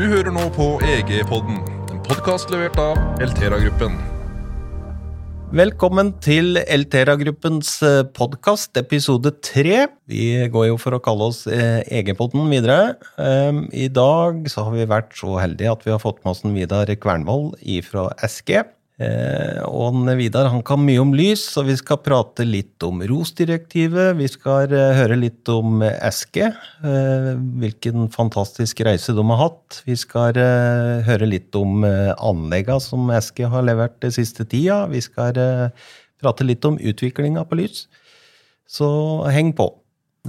Du hører nå på EG-podden, en podkast levert av Eltera-gruppen. Velkommen til Eltera-gruppens podkast, episode tre. Vi går jo for å kalle oss eh, EG-podden videre. Um, I dag så har vi vært så heldige at vi har fått med oss en Vidar Kvernvoll fra SG. Eh, og Vidar han kan mye om lys, så vi skal prate litt om ROS-direktivet. Vi skal eh, høre litt om Eske, eh, hvilken fantastisk reise de har hatt. Vi skal høre litt om anleggene som Eske har levert den siste tida. Vi skal prate litt om utviklinga på lys. Så heng på.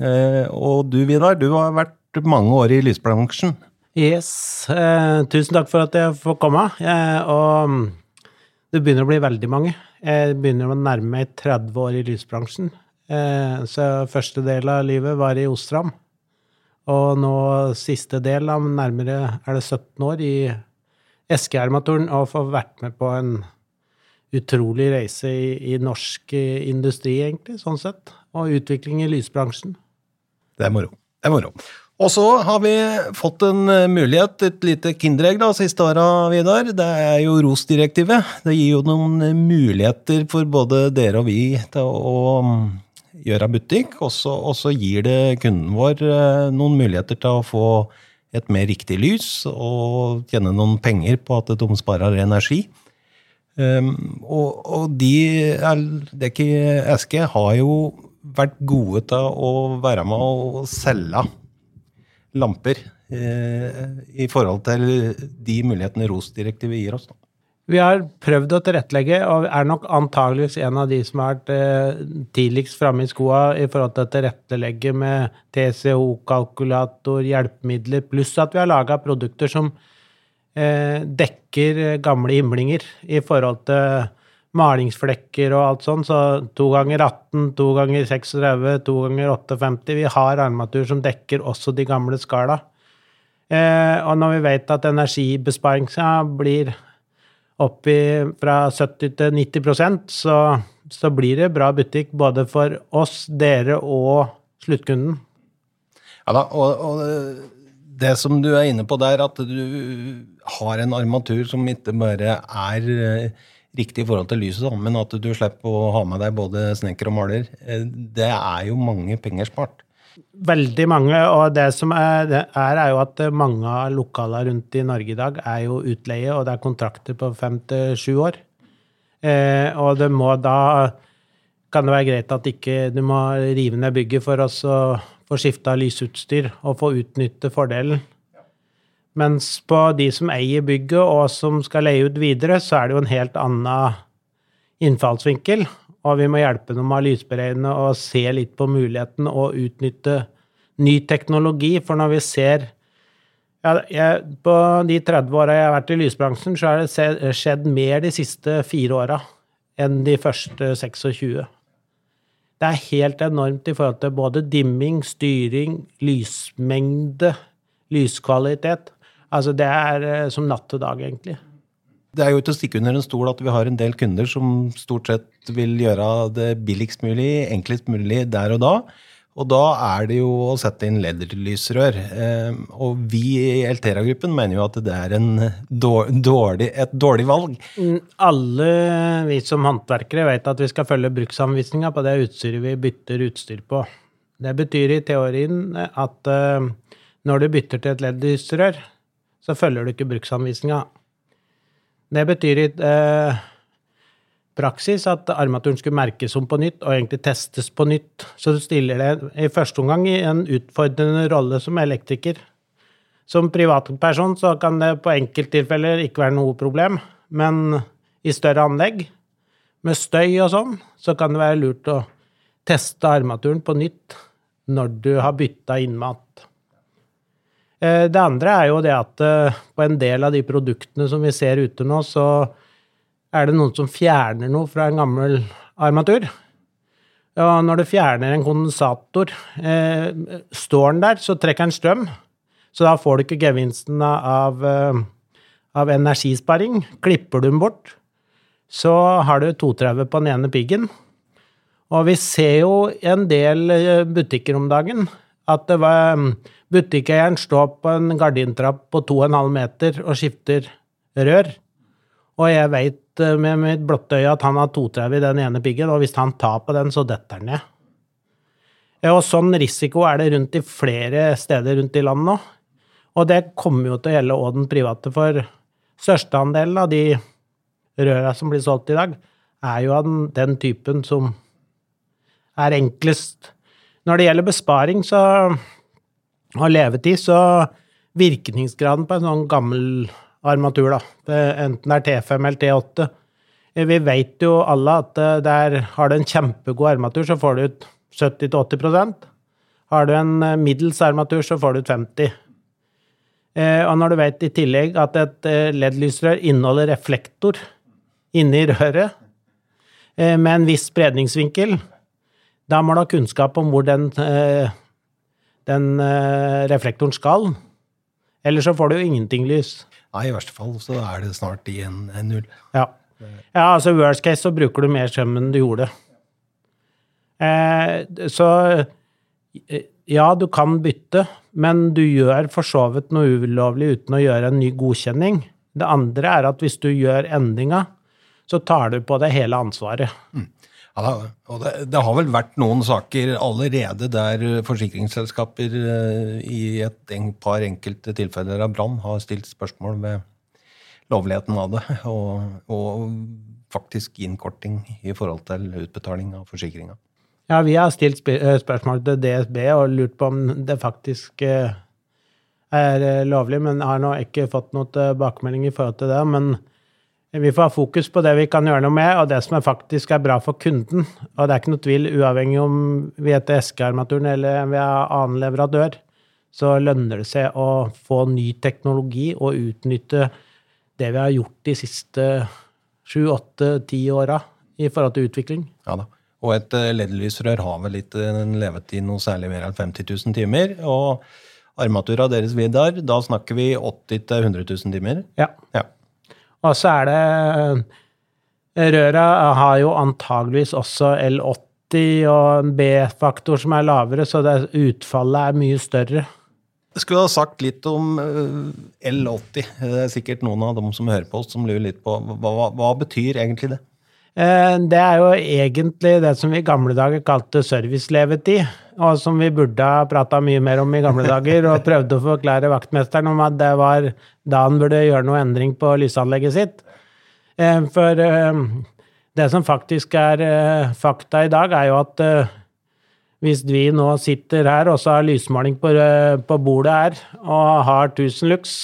Og du, Vidar, du har vært mange år i lysbransjen. Yes. Eh, tusen takk for at jeg får komme. Eh, og det begynner å bli veldig mange. Jeg begynner å nærme meg 30 år i lysbransjen. Eh, så første del av livet var i Ostram. Og nå siste del av nærmere er det 17 år i eskearmaturen og få vært med på en utrolig reise i, i norsk industri, egentlig, sånn sett. Og utvikling i lysbransjen. Det er moro. Det er moro. Og så har vi fått en eh, mulighet, et lite kinderegg da, siste åra, Vidar. Det er jo ROS-direktivet. Det gir jo noen eh, muligheter for både dere og vi til å mm, gjøre butikk. Og så gir det kunden vår eh, noen muligheter til å få et mer riktig lys og tjene noen penger på at de sparer energi. Um, og, og de Dekki Eske har jo vært gode til å være med og selge lamper eh, i forhold til de mulighetene ROS-direktivet gir oss. Da. Vi har prøvd å tilrettelegge, og er nok antageligvis en av de som har vært eh, tidligst framme i skoa i forhold til å tilrettelegge med TCO-kalkulator, hjelpemidler, pluss at vi har laga produkter som eh, dekker gamle himlinger i forhold til malingsflekker og alt sånn, så to ganger 18, to ganger 36, to ganger 58 Vi har armatur som dekker også de gamle skala. Eh, og når vi vet at energibesparinga blir oppi fra 70 til 90% så, så blir det bra butikk både for oss, dere og sluttkunden. Ja da, og, og det som du er inne på der, at du har en armatur som ikke bare er riktig forhold til lyset, men at du slipper å ha med deg både snekker og maler, eh, det er jo mange penger spart. Veldig mange, og det som er, er jo at mange av lokalene rundt i Norge i dag er jo utleie, og det er kontrakter på fem til sju år. Eh, og det må da kan det være greit at ikke du må rive ned bygget for å få skifta lysutstyr og få utnytte fordelen. Mens på de som eier bygget og som skal leie ut videre, så er det jo en helt annen innfallsvinkel. Og vi må hjelpe dem med lysberegnende og se litt på muligheten og utnytte ny teknologi. For når vi ser ja, jeg, På de 30 åra jeg har vært i lysbransjen, så har det skjedd mer de siste fire åra enn de første 26. Det er helt enormt i forhold til både dimming, styring, lysmengde, lyskvalitet. Altså, det er eh, som natt og dag, egentlig. Det er jo ikke å stikke under en stol at vi har en del kunder som stort sett vil gjøre det billigst mulig, enklest mulig der og da. Og da er det jo å sette inn lederlysrør. Eh, og vi i Eltera-gruppen mener jo at det er dårlig, et dårlig valg. Mm, alle vi som håndverkere vet at vi skal følge bruksanvisninga på det utstyret vi bytter utstyr på. Det betyr i teorien at eh, når du bytter til et lederlysrør, så følger du ikke bruksanvisninga. Det betyr i eh, praksis at armaturen skulle merkes om på nytt og egentlig testes på nytt. Så du stiller deg i første omgang i en utfordrende rolle som elektriker. Som privatperson så kan det på enkelttilfeller ikke være noe problem, men i større anlegg, med støy og sånn, så kan det være lurt å teste armaturen på nytt når du har bytta innmat. Eh, det andre er jo det at eh, på en del av de produktene som vi ser ute nå, så er det noen som fjerner noe fra en gammel armatur. Og når du fjerner en kondensator, eh, står den der, så trekker den strøm. Så da får du ikke gevinsten av, av energisparing. Klipper du den bort, så har du 230 på den ene piggen. Og vi ser jo en del butikker om dagen At det var mm, butikkeieren står på en gardintrapp på 2,5 meter og skifter rør. Og jeg veit med mitt blotte øye at han har 230 i den ene piggen, og hvis han tar på den, så detter den ned. Og sånn risiko er det rundt i flere steder rundt i landet nå. Og det kommer jo til å gjelde òg den private, for størsteandelen av de røra som blir solgt i dag, er jo av den, den typen som er enklest. Når det gjelder besparing så, og levetid, så virkningsgraden på en sånn gammel armatur, da, enten det er T5 eller T8 Vi vet jo alle at der har du en kjempegod armatur, så får du ut 70-80% Har du en middels armatur, så får du ut 50 Eh, og når du vet i tillegg at et eh, LED-lysrør inneholder reflektor inni røret eh, med en viss spredningsvinkel, da må du ha kunnskap om hvor den, den reflektoren skal. Ellers så får du jo ingenting lys. Nei, i verste fall så er det snart i en, en null. Ja. ja, altså worst case så bruker du mer strøm enn du gjorde. Eh, så ja, du kan bytte, men du gjør for så vidt noe ulovlig uten å gjøre en ny godkjenning. Det andre er at hvis du gjør endringa, så tar du på deg hele ansvaret. Mm. Ja, og det, det, har vel vært noen saker allerede der forsikringsselskaper eh, i et par enkelte tilfeller av brann har stilt spørsmål ved lovligheten av det, og, og faktisk innkorting i forhold til utbetaling av forsikringa. Ja, vi har stilt eh, spørsmål til DSB og lurt på om det faktisk eh, er lovlig, men har nå ikke fått noen tilbakemelding i forhold til det. Men vi får ha fokus på det vi kan gjøre noe med, og det som er faktisk er bra for kunden. Og det er ikke noe tvil, uavhengig om vi heter SK-armaturen eller vi er annen leverandør, så lønner det seg å få ny teknologi og utnytte det vi har gjort de siste sju, åtte, ti åra i forhold til utvikling. Ja da. Og et eh, LED-lysrør har vel litt eh, en levetid noe særlig mer enn 50 000 timer. Og armatura deres, Vidar, da snakker vi 80 000-100 000 timer? Ja. ja. Og så er det eh, Røra har jo antageligvis også L80 og en B-faktor som er lavere, så det, utfallet er mye større. Jeg skulle ha sagt litt om L80. Det er sikkert noen av dem som hører på oss, som lurer litt på hva, hva betyr egentlig det? Eh, det er jo egentlig det som vi i gamle dager kalte servicelevetid, og som vi burde ha prata mye mer om i gamle dager, og prøvde å forklare vaktmesteren om at det var da han burde gjøre noe endring på lysanlegget sitt. Eh, for eh, det som faktisk er fakta i dag, er jo at hvis vi nå sitter her og så har lysmåling på, på bordet her, og har 1000 lux,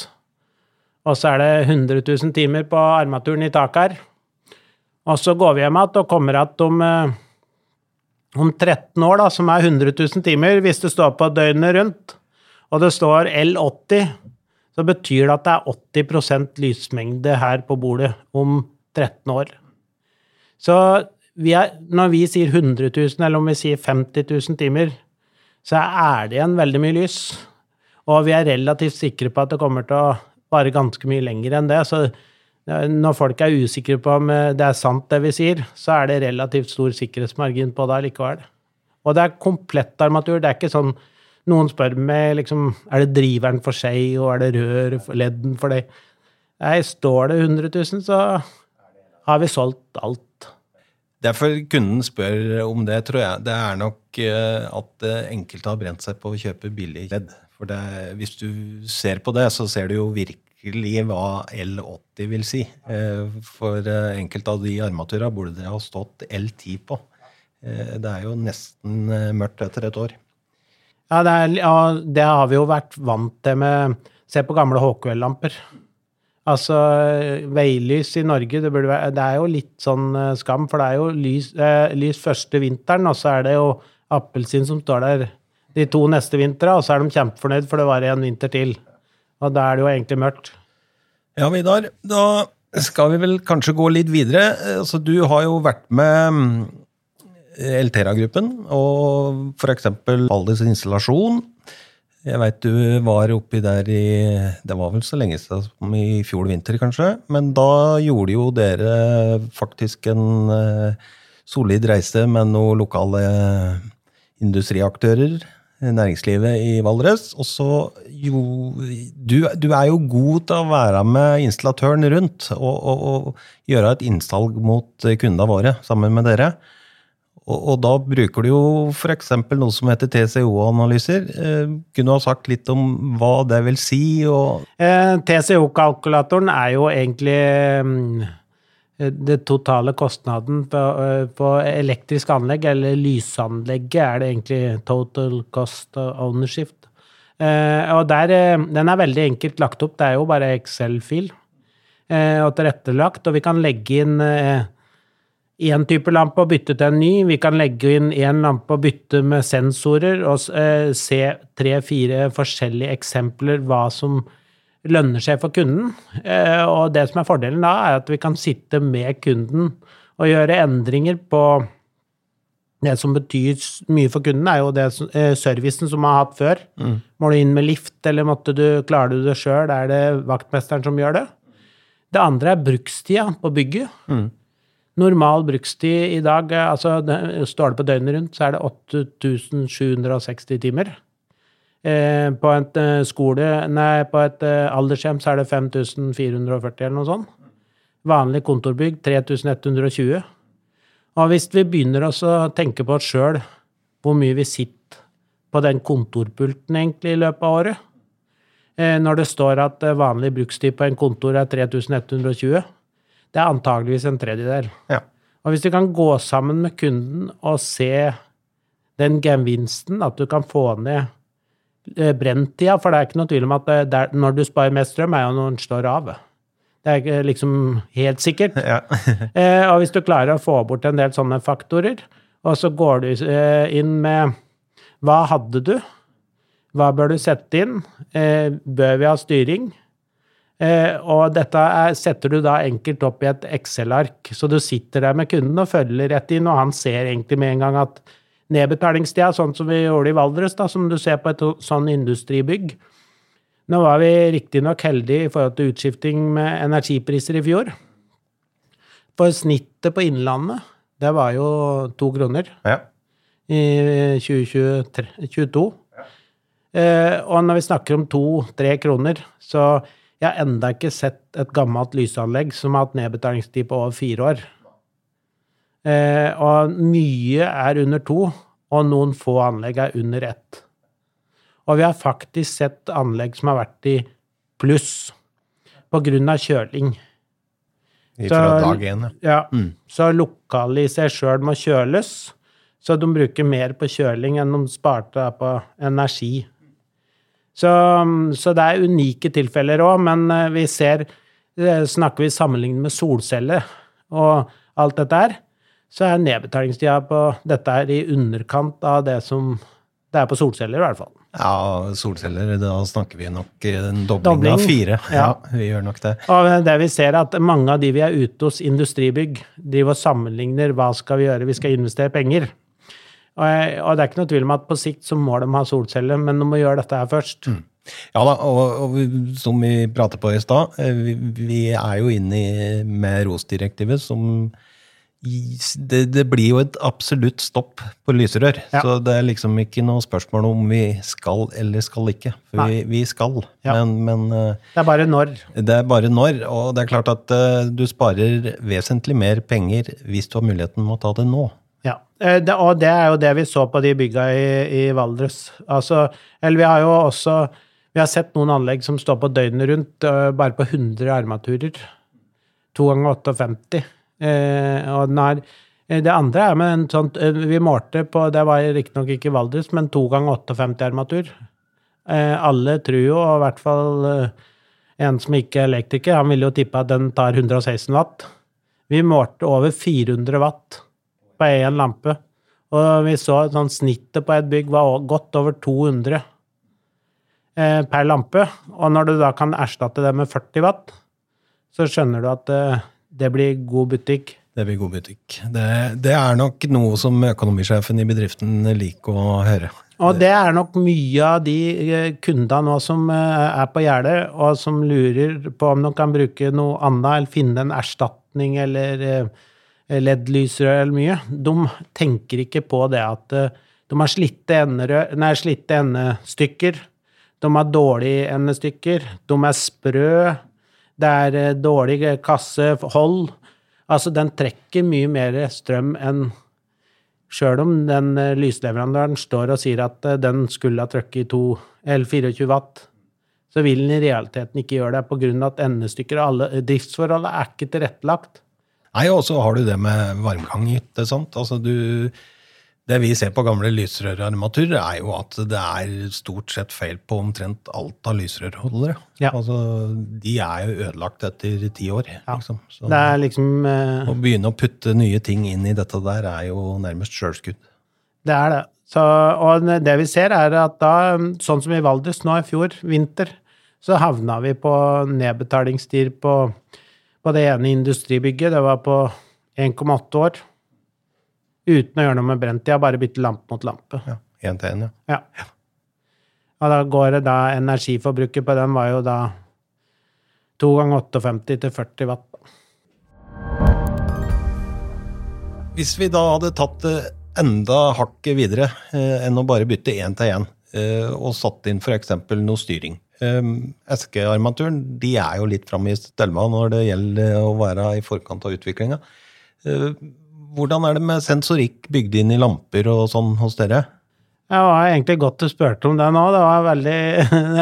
og så er det 100 000 timer på armaturen i taket her, og så går vi hjem igjen og kommer igjen om, eh, om 13 år, da, som er 100 000 timer, hvis det står på døgnet rundt, og det står L80, så betyr det at det er 80% lysmengde her på bordet om 13 år. Så vi er, når vi sier 100 000, eller om vi sier 50 000 timer, så er det igjen veldig mye lys. Og vi er relativt sikre på at det kommer til å vare ganske mye lenger enn det. Så når folk er usikre på om eh, det er sant, det vi sier, så er det relativt stor sikkerhetsmargin på det likevel. Og det er komplett armatur. Det er ikke sånn noen spør meg liksom, er det driveren for seg, og er det rør ledden for deg. Nei, står det 100 000, så har vi solgt alt. Derfor kunden spør om det, tror jeg, det er nok eh, at enkelte har brent seg på å kjøpe billig ledd. For det, hvis du ser på det, så ser du jo virkelig virkelig hva L80 vil si. Eh, for eh, enkelte av de armaturene burde det ha stått L10 på. Eh, det er jo nesten mørkt etter et år. Ja det, er, ja, det har vi jo vært vant til med Se på gamle HKL-lamper. Altså, veilys i Norge, det, være, det, er jo litt sånn skam, for det er jo lys, eh, lys første vinteren, og så er det jo appelsin som står der de to neste vintra, og så er de kjempefornøyd, for det var en vinter til. Og da er det jo egentlig mørkt. Ja, Vidar. Da skal vi vel kanskje gå litt videre. Altså, du har jo vært med mm, Eltera-gruppen og f.eks. Alders installasjon. Jeg veit du var oppi der i Det var vel så lenge siden som i fjor vinter, kanskje. Men da gjorde jo dere faktisk en uh, solid reise med noen lokale industriaktører næringslivet i Valdres. Og så jo du, du, er jo god til å være med installatøren rundt og, og, og gjøre et innsalg mot kundene våre sammen med dere. Og, og da bruker du jo f.eks. noe som heter TCO-analyser. Eh, kunne du ha sagt litt om hva det vil si? Eh, TCO-kalkulatoren er jo egentlig mm, det totale kostnaden på, eh, på, elektrisk anlegg, eller lysanlegget, er det egentlig total cost ownership. Eh, og der, eh, den er veldig enkelt lagt opp. Det er jo bare Excel-fil eh, og tilrettelagt, og vi kan legge inn én type lampe og bytte til en ny. Vi kan legge inn én lampe og bytte med sensorer og eh, se tre-fire forskjellige eksempler hva som lønner seg for kunden. Eh, og det som er fordelen da, er at vi kan sitte med kunden og gjøre endringer på det som betyr mye for kunden, er jo det eh, servicen som man har hatt før. Mm. Må du inn med lift, eller måtte du, klarer du det sjøl? Er det vaktmesteren som gjør det? Det andre er brukstida på bygget. Mm. Normal brukstid i dag, eh, altså står det på døgnet rundt, så er det 8760 timer. Eh, på et eh, skole, nei, på et aldershjem så er det 5440 eller noe sånt. Vanlig kontorbygg 3120. Og hvis vi begynner å tenke på oss sjøl hvor mye vi sitter på den kontorpulten egentlig i løpet av året, når det står at vanlig brukstid på en kontor er 3120 det er antageligvis en tredjedel. Ja. Og hvis du kan gå sammen med kunden og se den gevinsten, at du kan få ned eh, brenntida, for det er ikke noe tvil om at der, når du sparer mest strøm, er jo når den står av. Det er ikke liksom helt sikkert. Ja. eh, og hvis du klarer å få bort en del sånne faktorer, og så går du eh, inn med hva hadde du? Hva bør du sette inn? Eh, bør vi ha styring? Eh, og dette er, setter du da enkelt opp i et Excel-ark, så du sitter der med kunden og følger rett inn, og han ser egentlig med en gang at nedbetalingstida, sånn som vi gjorde i Valdres, da, som du ser på et sånn industribygg Nå var vi riktignok heldige i forhold til utskifting med energipriser i fjor. For snittet på Innlandet, det var jo to kroner ja. i 2022. Ja. Eh, og når vi snakker om to-tre kroner, så jeg har enda ikke sett et gammelt lysanlegg som har hatt nedbetalingstid på over fire år. Eh, og mye er under to, og noen få anlegg er under ett. Og vi har faktisk sett anlegg som har vært i pluss på grunn av kjøling. Fra dag én, ja. Mm. Så lokalet i seg sjøl må kjøles, så de bruker mer på kjøling enn de sparte på energi. Så, så det er unike tilfeller òg, men eh, vi ser eh, Snakker vi sammenlignet med solceller og alt dette her, så er nedbetalingstida på dette her i underkant av det som det er på solceller, i hvert fall. Ja, solceller, da snakker vi nok en dobling, dobling. av fire. Ja. ja. vi gjør nok det. Og det vi ser, er at mange av de vi er ute hos industribygg, driver og sammenligner hva skal vi gjøre, vi skal investere penger. Og, og, det er ikke noe tvil om at på sikt så må de ha solceller, men de må gjøre dette her først. Mm. Ja da, og, og, som vi pratet på i stad, eh, vi, vi, er jo inne i, med ROS-direktivet som det, det, blir jo et absolutt stopp på lyserør. Ja. Så det er liksom ikke noe spørsmål om vi skal eller skal ikke. For vi, vi, skal, ja. men, men, eh, Det er bare når. Det er bare når, og det er klart at uh, du sparer vesentlig mer penger hvis du har muligheten med å ta det nå. Ja, eh, det, og det er jo det vi så på de bygga i, i Valdres. Altså, eller vi har jo også vi har sett noen anlegg som står på døgnet rundt, uh, bare på 100 armaturer. To ganger 58. Eh, og den er, eh, det andre er med en sånn Vi målte på Det var riktignok ikke Valdres, men to ganger 58 armatur. Eh, alle tror jo, og i hvert fall eh, en som ikke er elektriker, han ville jo tippe at den tar 116 watt. Vi målte over 400 watt på én lampe. Og vi så sånn snittet på et bygg var godt over 200 eh, per lampe. Og når du da kan erstatte det med 40 watt, så skjønner du at eh, det blir god butikk. Det blir god butikk. Det, det, er nok noe som økonomisjefen i bedriften liker å høre. Og det er nok mye av de eh, kundene nå som eh, er på gjerdet, og som lurer på om de kan bruke noe annet, eller finne en erstatning eller LED-lysrør eller mye, de tenker ikke på det at eh, De har slitte, nei, slitte endestykker. De har dårlige endestykker. De er sprø. Det er eh, dårlig kassehold. Altså, den trekker mye mer strøm enn Sjøl om den eh, lysleverandøren står og sier at eh, den skulle ha trykket i 24 watt, så vil den i realiteten ikke gjøre det pga. at endestykker og alle driftsforholdene er ikke tilrettelagt. Nei, og så har du det med varmgang, ikke sant? Altså du Det vi ser på gamle lysrørarmaturer, er jo at det er stort sett feil på omtrent alt av lysrørholdere. Ja. Altså, de er jo ødelagt etter ti år, liksom. Så Det er liksom eh, å begynne å putte nye ting inn i dette der er jo nærmest sjølskudd. Det er det. Så, og det vi ser, er at da, sånn som i Valdres nå i fjor vinter, så havna vi på nedbetalingstid på, på det ene industribygget. Det var på 1,8 år. Uten å gjøre noe med brenntida, bare bytte lampe mot lampe. Ja, en til en, ja. Ja. Og da går det da Energiforbruket på den var jo da 2 ganger 58 til 40 watt. Hvis vi da hadde tatt det enda hakket videre eh, enn å bare bytte én til én, eh, og satt inn f.eks. noe styring. Eh, Eskearmaturen de er jo litt framme i stelma når det gjelder å være i forkant av utviklinga. Hvordan er det med sensorikk bygd inn i lamper og sånn hos dere? Det var egentlig godt du spurte om det nå. Det var veldig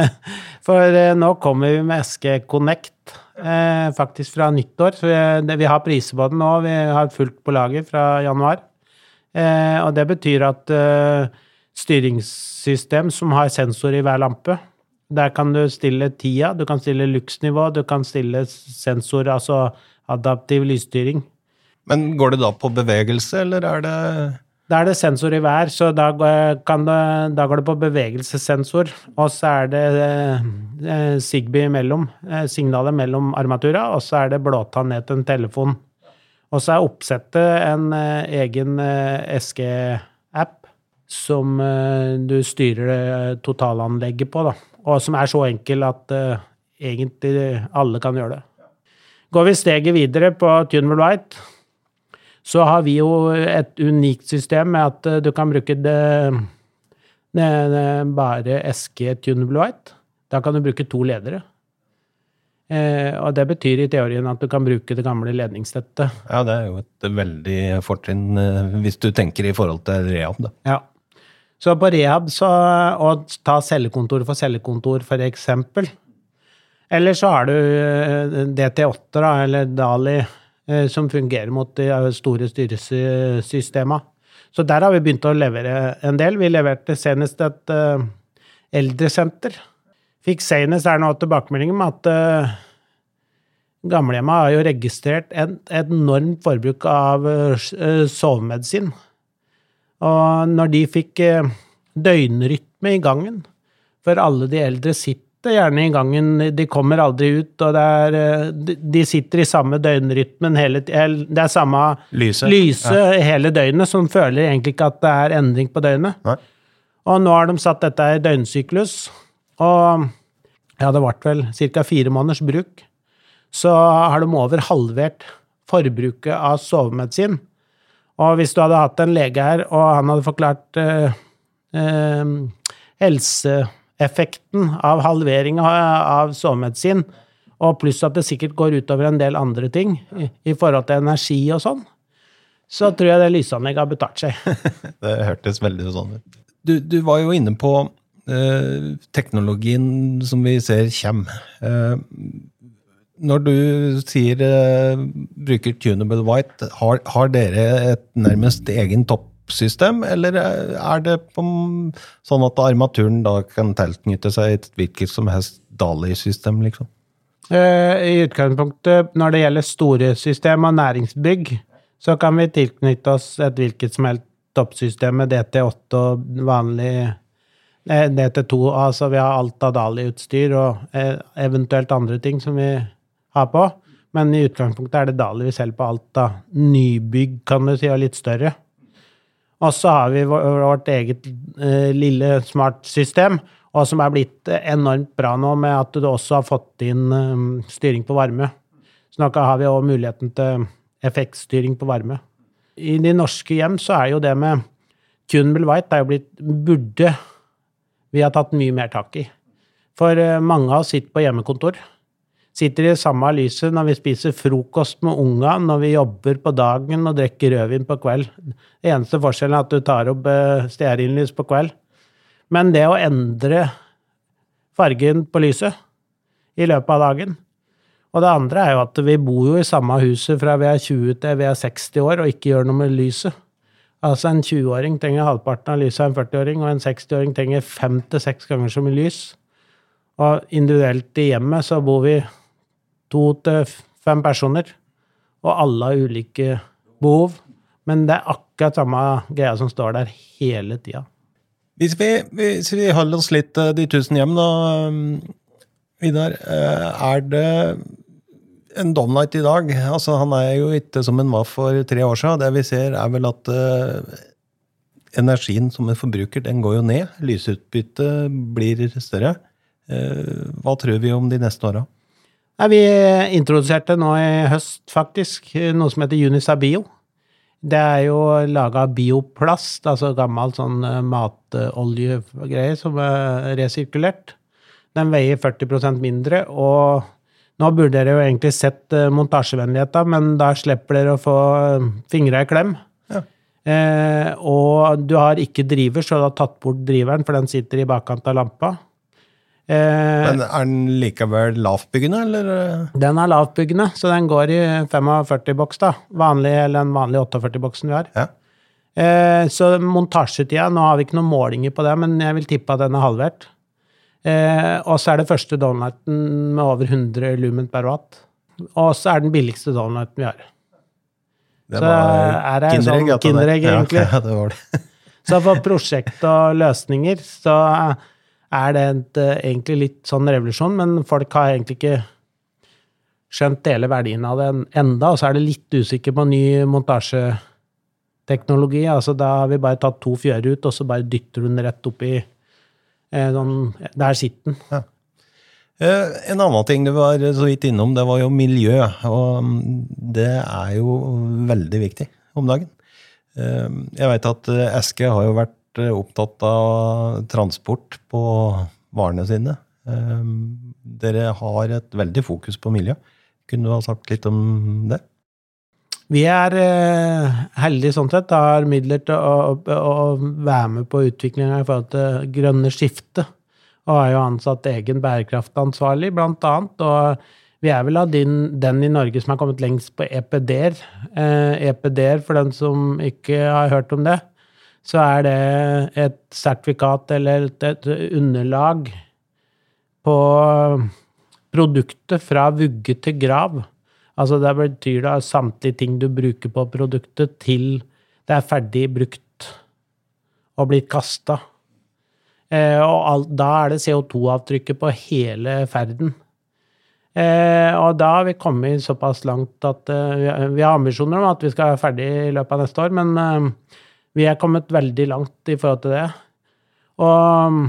For eh, nå kommer vi med SG Connect, eh, faktisk fra nyttår. Så vi, har priser på den nå. Vi har fullt på lager fra januar. Eh, og det betyr at styringssystem som har sensor i hver lampe Der kan du stille tida, du kan stille luksnivå, du kan stille sensor, altså adaptiv lysstyring. Men går det da på bevegelse, eller er det Da er det sensor i hver, så da det, da går det på bevegelsessensor. Og så er det eh, Sigby imellom, eh, signalet mellom armatura, og så er det blåtann ned til en telefon. Og så er oppsettet en eh, egen eh, SG-app som eh, du styrer eh, totalanlegget på, da. Og som er så enkel at eh, egentlig alle kan gjøre det. Går vi steget videre på Tunable White, så har vi jo et unikt system med at eh, du kan bruke det, det, det bare SG Tunable White. Da kan du bruke to ledere. Eh, og det betyr i teorien at du kan bruke det gamle ledningsnettet. Ja, det er jo et veldig fortrinn eh, hvis du tenker i forhold til rehab, da. Ja. Så på rehab så Å ta cellekontor for cellekontor, for eksempel. Eller så har du eh, DT8, da, eller Dali, som fungerer mot de eh, store styresystemene. Så der har vi begynt å levere en del. Vi leverte senest et uh, eldresenter. Fikk senest her nå tilbakemelding om at uh, gamlehjemmet har jo registrert et, enormt forbruk av uh, sovemedisin. Og når de fikk eh, døgnrytme i gangen For alle de eldre sitter gjerne i gangen, de kommer aldri ut, og det er, eh, de- sitter i samme døgnrytmen hele. Det er samme Lyse. ja. hele døgnet, som føler egentlig ikke at det er endring på døgnet. Nei. Og nå har de satt dette i døgnsyklus, og ja, det ble vel ca. fire måneders bruk. Så har de over halvert forbruket av sovemedisin. Og hvis du hadde hatt en lege her, og han hadde forklart eh, eh, helseeffekten av halvering av, sovemedisin, og pluss at det sikkert går utover en del andre ting i, i forhold til energi og sånn, så tror jeg det lysanlegget har betalt seg. Det hørtes veldig sånn ut. Du, du var jo inne på eh, teknologien som vi ser kommer. Eh, når du sier eh, bruker tunable white, har, har dere et nærmest egen toppsystem, eller er det sånn at armaturen da kan tilknytte seg et hvilket som helst Dali-system, liksom? Eh, I utgangspunktet, når det gjelder store system og næringsbygg, så kan vi tilknytte oss et hvilket som helst toppsystem med DT8 og vanlig eh, DT2. Altså vi har alt av Dali-utstyr og eh, eventuelt andre ting som vi har på. Men i utgangspunktet er det Dali vi selger på alt av nybygg, kan du si, og litt større. Og så har vi vårt eget eh, lille smartsystem, og som er blitt eh, enormt bra nå med at du også har fått inn eh, styring på varme. Så nå har vi også muligheten til effektstyring på varme. I de norske hjem så er jo det med Tunable White er jo blitt Burde vi ha tatt mye mer tak i. For mange av oss sitter på hjemmekontor. Sitter i samme lyset når vi spiser frokost med unga, når vi jobber på dagen og drikker rødvin på kveld. Det eneste forskjellen er at du tar opp eh, stearinlys på kveld. Men det å endre fargen på lyset i løpet av dagen Og det andre er jo at vi bor jo i samme huset fra vi er 20 til vi er 60 år og ikke gjør noe med lyset. Altså En 20-åring trenger halvparten av lyset av en 40-åring, og en 60-åring trenger fem til seks ganger så mye lys. Og individuelt i hjemmet så bor vi to til fem personer, og alle har ulike behov. Men det er akkurat samme greia som står der hele tida. Hvis vi, hvis vi holder oss litt de tusen hjem, da, Vidar. Er det en Domlight i dag altså Han er jo ikke som han var for tre år siden. Det vi ser, er vel at uh, energien som en forbruker, den går jo ned. Lysutbyttet blir større. Uh, hva tror vi om de neste åra? Vi introduserte nå i høst, faktisk, noe som heter Unisa Bio. Det er jo laga av bioplast, altså gammel sånn eh, matoljegreie som er resirkulert. Den veier 40% mindre, og nå burde dere jo egentlig sett uh, montasjevennligheta, men da slipper dere å få uh, fingra i klem. Ja. Eh, og du har ikke driver, så du har tatt bort driveren, for den sitter i bakkant av lampa. Eh, Men er den likevel lavtbyggende, eller? Den er lavtbyggende, så den går i 45-boks, da. Vanlig, eller den vanlige 48-boksen vi har. Ja. Eh, så montasjetida Nå har vi ikke noen målinger på det, men jeg vil tippe at den er halvert. Eh, og så er det første downlighten med over 100 lumen per watt. Og så er den billigste downlighten vi har. Det så er det en sånn kinderegg, egentlig. Ja, det var det. så for prosjekt og løsninger så er det et, eh, egentlig litt sånn revolusjon, men folk har egentlig ikke skjønt hele verdien av det enda, og så er det litt usikker på ny montasjeteknologi. Altså, da har vi bare tatt to fjører ut, og så bare dytter du den rett oppi eh, sånn, Der sitter den. Ja. Eh, en annen ting du var så vidt innom, det var jo miljø. Og mm, det er jo veldig viktig om dagen. Jeg veit at Eske har jo vært Eh, opptatt av transport på varene sine. Ehm, dere har et veldig fokus på miljø. Kunne du ha sagt litt om det? Vi er eh, heldige sånn sett, har midler til å, å, være med på utviklinga i forhold til grønne skifte. Og har jo ansatt egen bærekraftansvarlig, blant annet. Og vi er vel av din, den i Norge som har kommet lengst på EPD-er. Eh, EPD-er, for den som ikke har hørt om det, så er det et sertifikat eller et, underlag på produktet fra vugge til grav. Altså det betyr da samtlige ting du bruker på produktet, til det er ferdig brukt og blitt kasta. Eh, og alt, da er det CO2-avtrykket på hele ferden. Eh, og da har vi kommet såpass langt at eh, vi har ambisjoner om at vi skal være ferdig i løpet av neste år, men eh, vi er kommet veldig langt i forhold til det. Og um,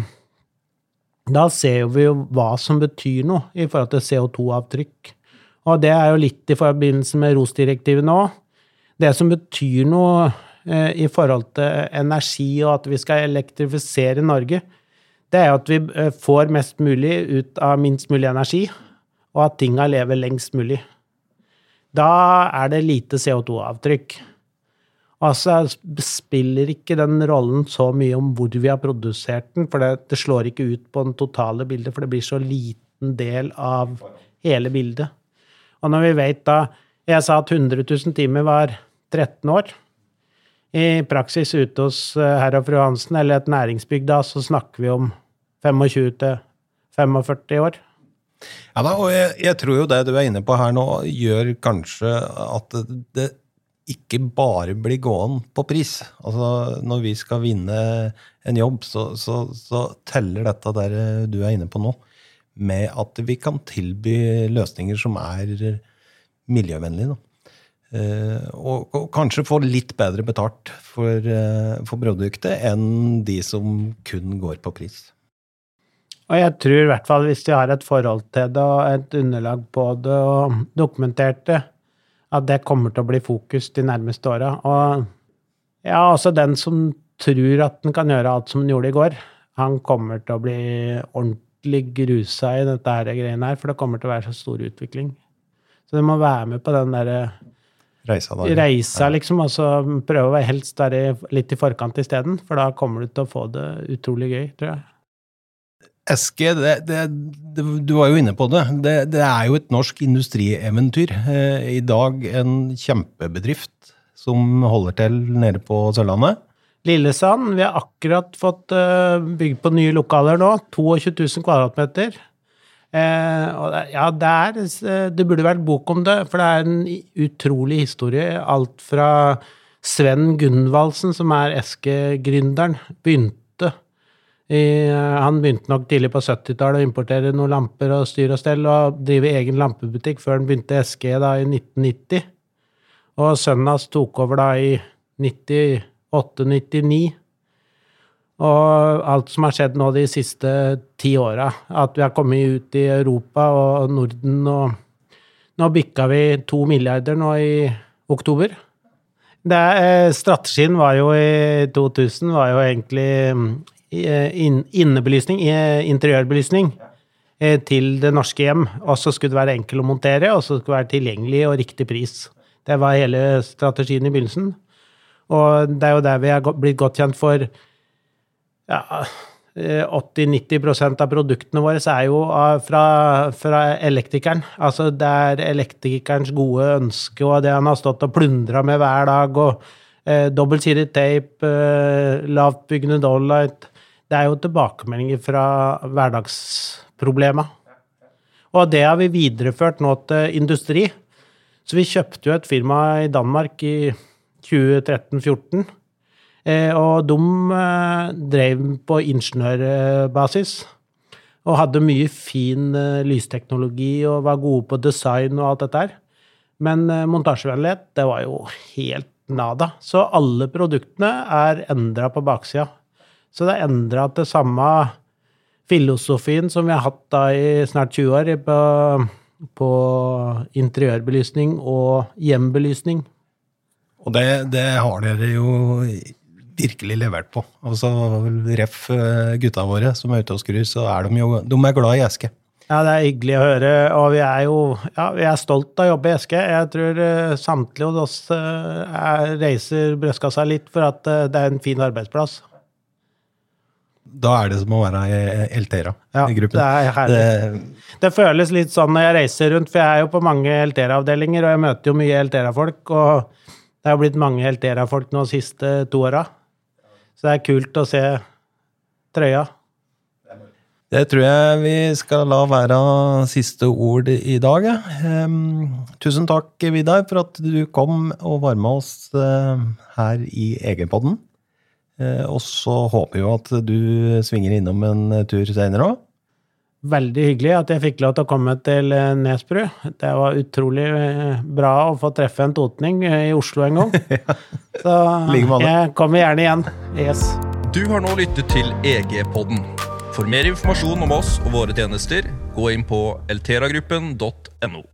da ser vi jo hva som betyr noe i forhold til CO2-avtrykk. Og det er jo litt i forbindelse med ROS-direktivet nå. Det som betyr noe eh, i forhold til energi og at vi skal elektrifisere Norge, det er at vi eh, får mest mulig ut av minst mulig energi, og at tinga lever lengst mulig. Da er det lite CO2-avtrykk. Altså spiller ikke den rollen så mye om hvor vi har produsert den, for det, det, slår ikke ut på den totale bildet, for det blir så liten del av hele bildet. Og når vi vet da Jeg sa at 100 000 timer var 13 år. I praksis ute hos eh, herr og fru Hansen eller et næringsbygg da, så snakker vi om 25 til 45 år. Ja da, og jeg, jeg tror jo det du er inne på her nå, gjør kanskje at det ikke bare bli gående på pris. Altså, når vi skal vinne en jobb, så, så, så, teller dette der du er inne på nå, med at vi kan tilby løsninger som er miljøvennlige. Eh, og, og, kanskje få litt bedre betalt for, eh, for produktet enn de som kun går på pris. Og jeg tror i hvert fall hvis de har et forhold til det og et underlag på det og dokumentert det, at det kommer til å bli fokus de nærmeste åra. Og ja, altså den som tror at den kan gjøre alt som den gjorde i går. Han kommer til å bli ordentlig grusa i dette her greiene her, for det kommer til å være så stor utvikling. Så du må være med på den derre Reisa da. reisa, liksom, og så prøve å helst være litt i forkant isteden, for da kommer du til å få det utrolig gøy, tror jeg. Eske, det, det, det, du var jo inne på det. det. Er jo et norsk industrieventyr. Eh, I dag en kjempebedrift som holder til nede på Sørlandet. Lillesand, vi har akkurat fått uh, bygd på nye lokaler nå. 22 000 kvadratmeter. Eh, ja, det er eh, Det burde vært bok om det, for det er en utrolig historie. Alt fra Sven Gunvaldsen, som er Eske-gründeren, begynte i, eh, Han begynte nok tidlig på 70-tallet å importere noen lamper og styr og stell, og drive egen lampebutikk før han begynte SG da i 1990. Og sønnen hans tok over da i 98-99. Og alt som har skjedd nå de siste ti åra. At vi har kommet ut i Europa og Norden og Nå bikka vi to milliarder nå i oktober. Det, eh, strategien var jo i 2000 var jo egentlig eh, innebelysning, eh, interiørbelysning, til det norske hjem. Og så skulle det være enkel å montere, og så skulle det være tilgjengelig og riktig pris. Det var hele strategien i begynnelsen. Og det er jo der vi er blitt godt kjent for ja, 80-90 eh, av produktene våre er jo fra, fra, elektrikeren. Altså det er elektrikerens gode ønske og det han har stått og plundra med hver dag. og eh, Dobbeltsidig tape, eh, lavtbyggende dollight Det er jo tilbakemeldinger fra hverdagsproblema. Og det har vi videreført nå til industri. Så vi kjøpte jo et firma i Danmark i 2013-2014 Eh, og de eh, drev på ingeniørbasis. Og hadde mye fin eh, lysteknologi og var gode på design og alt dette her. Men montasjevennlighet, det var jo helt nada. Så alle produktene er endra på baksida. Så det er endra til samme filosofien som vi har hatt da i snart 20 år på, på interiørbelysning og hjembelysning. Og det, det har dere jo virkelig levert på. Altså, Ref eh, gutta våre som er ute og skrur, så er de jo de er glad i Eske. Ja, det er hyggelig å høre, og vi er jo ja, vi er stolt av å jobbe i Eske. Jeg tror uh, samtlige av oss uh, reiser brystkassa litt for at det er en fin arbeidsplass. Da er det som å være i Eltera ja, i gruppen. Det er herlig. Det, det, føles litt sånn når jeg reiser rundt, for jeg er jo på mange Eltera-avdelinger, og jeg møter jo mye Eltera-folk. og det har blitt mange Eltera-folk nå de siste to åra. Så det er kult å se trøya. Det tror jeg vi skal la være siste ord i dag. Um, tusen takk, Vidar, for at du kom og var med oss uh, her i Egenpodden. Uh, og så håper vi jo at du svinger innom en tur senere òg. Veldig hyggelig at jeg fikk lov til å komme til eh, Nesbru. Det var utrolig bra å få treffe en totning i Oslo en gang. Så jeg kommer gjerne igjen. Yes. Du har nå lyttet til EG-podden. For mer informasjon om oss og våre tjenester, gå inn på elteragruppen.no.